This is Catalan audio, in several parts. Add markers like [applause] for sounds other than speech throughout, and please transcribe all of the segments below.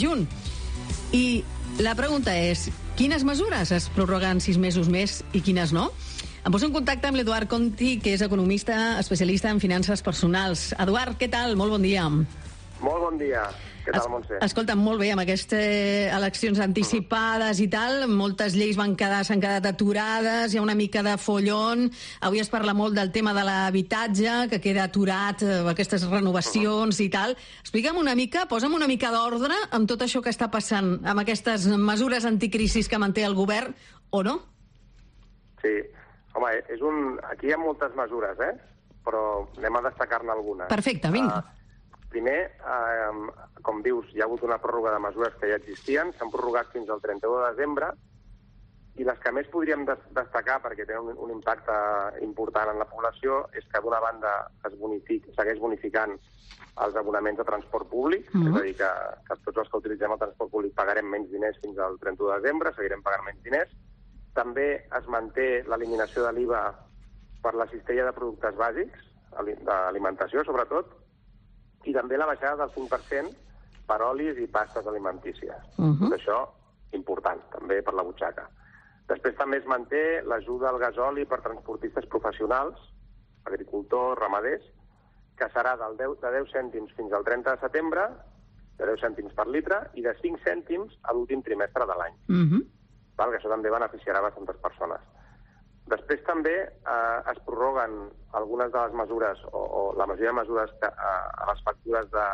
junt. I la pregunta és, quines mesures es prorroguen sis mesos més i quines no? Em poso en contacte amb l'Eduard Conti, que és economista especialista en finances personals. Eduard, què tal? Molt bon dia. Molt bon dia. Què tal, Montse? Escolta, molt bé, amb aquestes eleccions anticipades i tal, moltes lleis van quedar, s'han quedat aturades, hi ha una mica de follon, avui es parla molt del tema de l'habitatge, que queda aturat, eh, aquestes renovacions i tal. Explica'm una mica, posa'm una mica d'ordre amb tot això que està passant, amb aquestes mesures anticrisis que manté el govern, o no? Sí. Home, és un... aquí hi ha moltes mesures, eh? Però anem a destacar-ne algunes. Perfecte, vinga. Uh, Primer, eh, com dius, hi ha hagut una pròrroga de mesures que ja existien, s'han prorrogat fins al 31 de desembre, i les que més podríem des destacar, perquè tenen un, un impacte important en la població, és que d'una banda es bonific, segueix bonificant els abonaments de transport públic, mm -hmm. és a dir, que, que tots els que utilitzem el transport públic pagarem menys diners fins al 31 de desembre, seguirem pagant menys diners. També es manté l'eliminació de l'IVA per la cistella de productes bàsics, d'alimentació sobretot, i també la baixada del 5% per olis i pastes alimentícies. Uh -huh. Tot això, important, també per la butxaca. Després també es manté l'ajuda al gasoli per transportistes professionals, agricultors, ramaders, que serà del 10, de 10 cèntims fins al 30 de setembre, de 10 cèntims per litre, i de 5 cèntims a l'últim trimestre de l'any. Uh -huh. Val, que això també beneficiarà bastantes persones. Després també eh, es prorroguen algunes de les mesures, o, o la majoria de mesures que, eh, a les factures, de,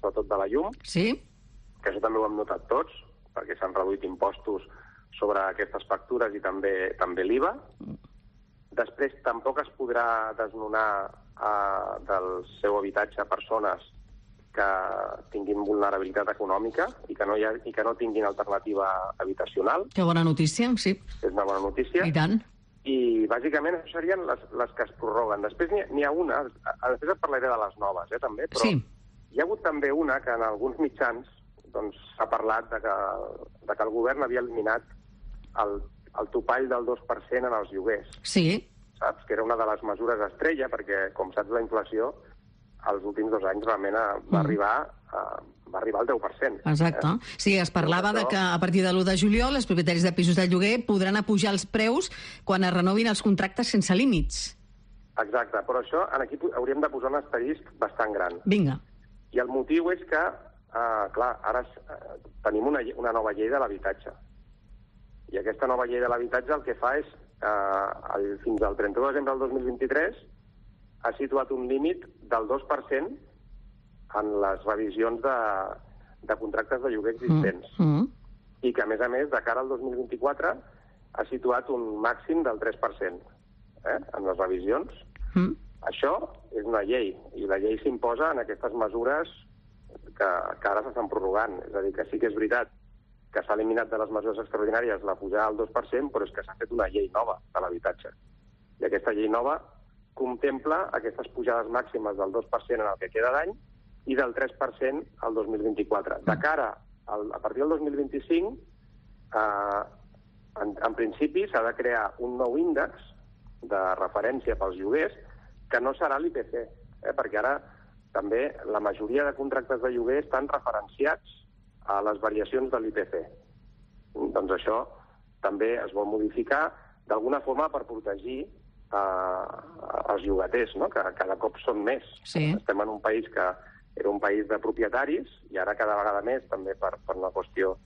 sobretot de la llum, sí. que això també ho hem notat tots, perquè s'han reduït impostos sobre aquestes factures i també també l'IVA. Després tampoc es podrà desnonar eh, del seu habitatge persones que tinguin vulnerabilitat econòmica i que no, hi ha, i que no tinguin alternativa habitacional. Que bona notícia, sí. És una bona notícia. I tant i bàsicament això serien les, les que es prorroguen. Després n'hi ha, ha una, després et parlaré de les noves, eh, també, però sí. hi ha hagut també una que en alguns mitjans doncs, s'ha doncs, parlat de que, de que el govern havia eliminat el, el topall del 2% en els lloguers. Sí. Saps? Que era una de les mesures estrella, perquè, com saps, la inflació els últims dos anys realment va mm. arribar a, va arribar al 10%. Exacte. Eh? Sí, es parlava de que a partir de l'1 de juliol els propietaris de pisos de lloguer podran apujar els preus quan es renovin els contractes sense límits. Exacte, però això en aquí hauríem de posar un asterisc bastant gran. Vinga. I el motiu és que, eh, clar, ara eh, tenim una, una nova llei de l'habitatge. I aquesta nova llei de l'habitatge el que fa és, eh, el, fins al 31 de desembre del 2023, ha situat un límit del 2% en les revisions de, de contractes de lloguer existents. Mm. Mm. I que, a més a més, de cara al 2024 ha situat un màxim del 3% eh, en les revisions. Mm. Això és una llei, i la llei s'imposa en aquestes mesures que, que ara s'estan prorrogant. És a dir, que sí que és veritat que s'ha eliminat de les mesures extraordinàries la pujada al 2%, però és que s'ha fet una llei nova de l'habitatge. I aquesta llei nova contempla aquestes pujades màximes del 2% en el que queda d'any i del 3% al 2024. De cara al, a partir del 2025, eh, en, en principi s'ha de crear un nou índex de referència pels lloguers que no serà l'IPC, eh, perquè ara també la majoria de contractes de lloguer estan referenciats a les variacions de l'IPC. Doncs això també es vol modificar d'alguna forma per protegir eh, els llogaters, no? que cada cop són més. Sí. Estem en un país que era un país de propietaris i ara cada vegada més també per, per una qüestió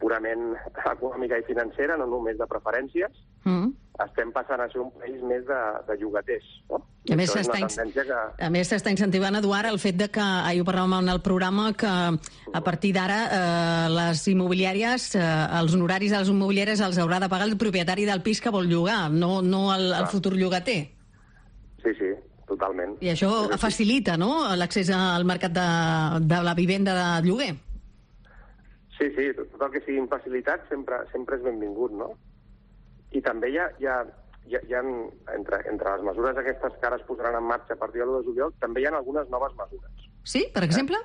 purament [laughs] econòmica i financera, no només de preferències, mm. estem passant a ser un país més de, de llogaters. No? I a més, s'està que... a més s'està incentivant, Eduard, el fet de que, ahir ho parlàvem en el programa, que a partir d'ara eh, les immobiliàries, eh, els honoraris de les immobiliàries els haurà de pagar el propietari del pis que vol llogar, no, no el, el futur llogater. Sí, sí, totalment. I això facilita, no?, l'accés al mercat de, de la vivenda de lloguer. Sí, sí, tot el que siguin facilitats sempre, sempre és benvingut, no? I també hi ha, hi ha, hi ha, hi ha entre, entre les mesures aquestes que ara es posaran en marxa a partir de l'1 de juliol, també hi ha algunes noves mesures. Sí, per exemple?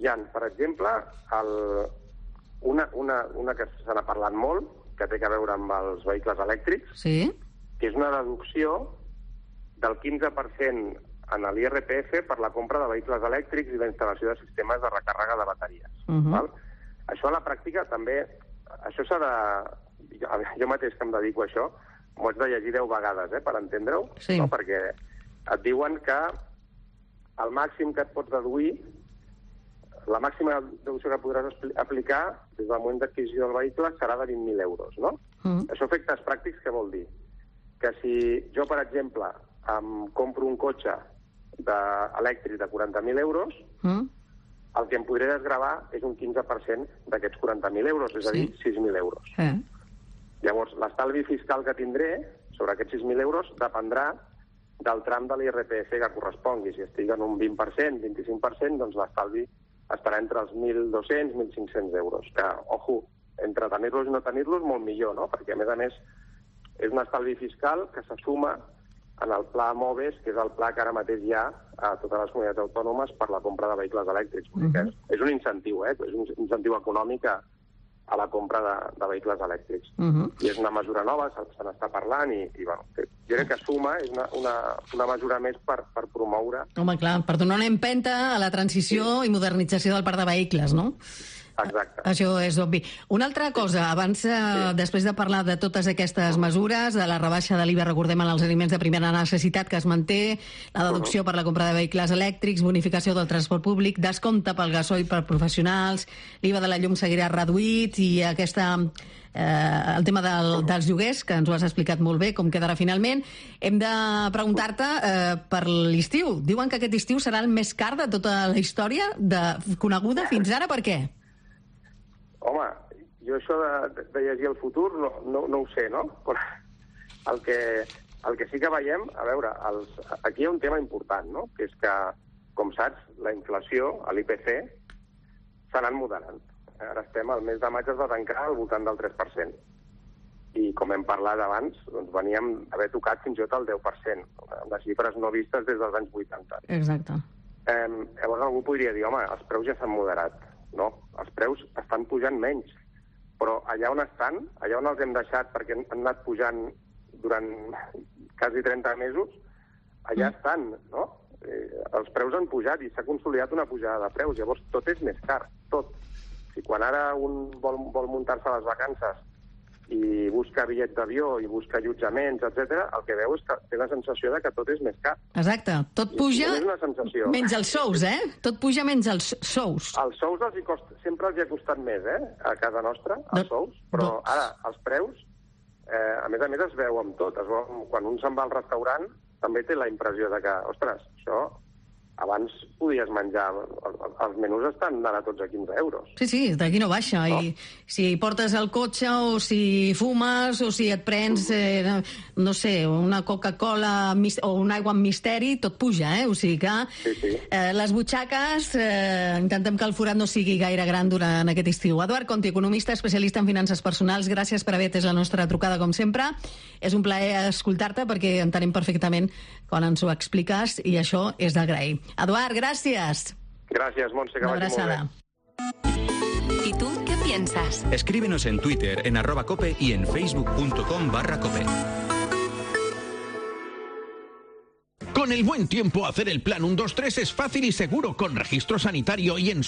Hi ha, per exemple, el, una, una, una que se n'ha parlat molt, que té a veure amb els vehicles elèctrics, sí. que és una deducció del 15% en l'IRPF per la compra de vehicles elèctrics i la instal·lació de sistemes de recàrrega de bateries. Uh -huh. val? això a la pràctica també... Això s'ha de... Jo, jo mateix que em dedico a això, m'ho haig de llegir deu vegades, eh, per entendre-ho, Sí. no? perquè et diuen que el màxim que et pots deduir, la màxima deducció que podràs aplicar des del moment d'adquisició del vehicle serà de 20.000 euros, no? Mm. Això efectes pràctics què vol dir? Que si jo, per exemple, em compro un cotxe de, elèctric de 40.000 euros, Mm? el que em podré desgravar és un 15% d'aquests 40.000 euros, és a Sí. dir, 6.000 euros. Eh. Llavors, l'estalvi fiscal que tindré sobre aquests 6.000 euros dependrà del tram de l'IRPF que correspongui. Si estic en un 20%, 25%, doncs l'estalvi estarà entre els 1.200 i 1.500 euros. Que, ojo, entre tenir-los i no tenir-los, molt millor, no? Perquè, a més a més, és un estalvi fiscal que se suma en el pla MOVES, que és el pla que ara mateix hi ha a totes les comunitats autònomes per la compra de vehicles elèctrics. Vull dir que és, és un incentiu, eh? és un incentiu econòmic a, a la compra de, de vehicles elèctrics. Mhm. I és una mesura nova, se, se n'està parlant, i, i bueno, jo crec que suma, és una, una, una mesura més per, per promoure Home, clar, per donar una empenta a la transició i modernització del parc de vehicles, no? Exacte. Això és obvi. Una altra cosa, abans, eh, després de parlar de totes aquestes mesures, de la rebaixa de l'IVA, recordem, en els aliments de primera necessitat que es manté, la deducció per la compra de vehicles elèctrics, bonificació del transport públic, descompte pel gasoil per professionals, l'IVA de la llum seguirà reduït i aquesta eh, el tema del, dels lloguers, que ens ho has explicat molt bé, com quedarà finalment. Hem de preguntar-te eh, per l'estiu. Diuen que aquest estiu serà el més car de tota la història de, coneguda fins ara. Per què? Home, jo això de, de llegir el futur no, no, no ho sé, no? Però el que, el que sí que veiem, a veure, els, aquí hi ha un tema important, no? Que és que, com saps, la inflació, a l'IPC, s'ha anat moderant. Ara estem, al mes de maig es va tancar al voltant del 3%. I com hem parlat abans, doncs veníem d'haver tocat fins i tot el 10%, de xifres no vistes des dels anys 80. Exacte. Eh, llavors algú podria dir, home, els preus ja s'han moderat. No, els preus estan pujant menys. Però allà on estan, allà on els hem deixat perquè han anat pujant durant quasi 30 mesos, allà mm. estan, no? Eh, els preus han pujat i s'ha consolidat una pujada de preus. Llavors tot és més car, tot. Si quan ara un vol, vol muntar-se a les vacances i busca bitllet d'avió i busca allotjaments, etc, el que veu és que té la sensació de que tot és més car. Exacte. Tot puja No és una sensació. menys els sous, eh? Tot puja menys els sous. Els sous els hi costa, sempre els hi ha costat més, eh, a casa nostra, els Do- sous, però do- ara els preus, eh, a més a més es veu amb tot. Es veu, quan un se'n va al restaurant també té la impressió de que, ostres, això abans podies menjar, el- el- els menús estan ara tots a 15 euros. Sí, sí, d'aquí no baixa. No. I si portes el cotxe o si fumes o si et prens, eh, no sé, una Coca-Cola o un aigua amb misteri, tot puja, eh? O sigui que Sí, sí. eh, les butxaques eh, intentem que el forat no sigui gaire gran durant aquest estiu. Eduard Conti, economista, especialista en finances personals, gràcies per haver atès la nostra trucada, com sempre. És un plaer escoltar-te perquè entenem perfectament quan ens ho expliques i això és d'agrair. Eduard, gràcies. Gràcies, Montse, que vagi molt bé. ¿Y tú qué piensas? Escríbenos en Twitter, en arroba cope y en facebook.com barra cope. Con el buen tiempo, hacer el plan 123 es fácil y seguro con registro sanitario y en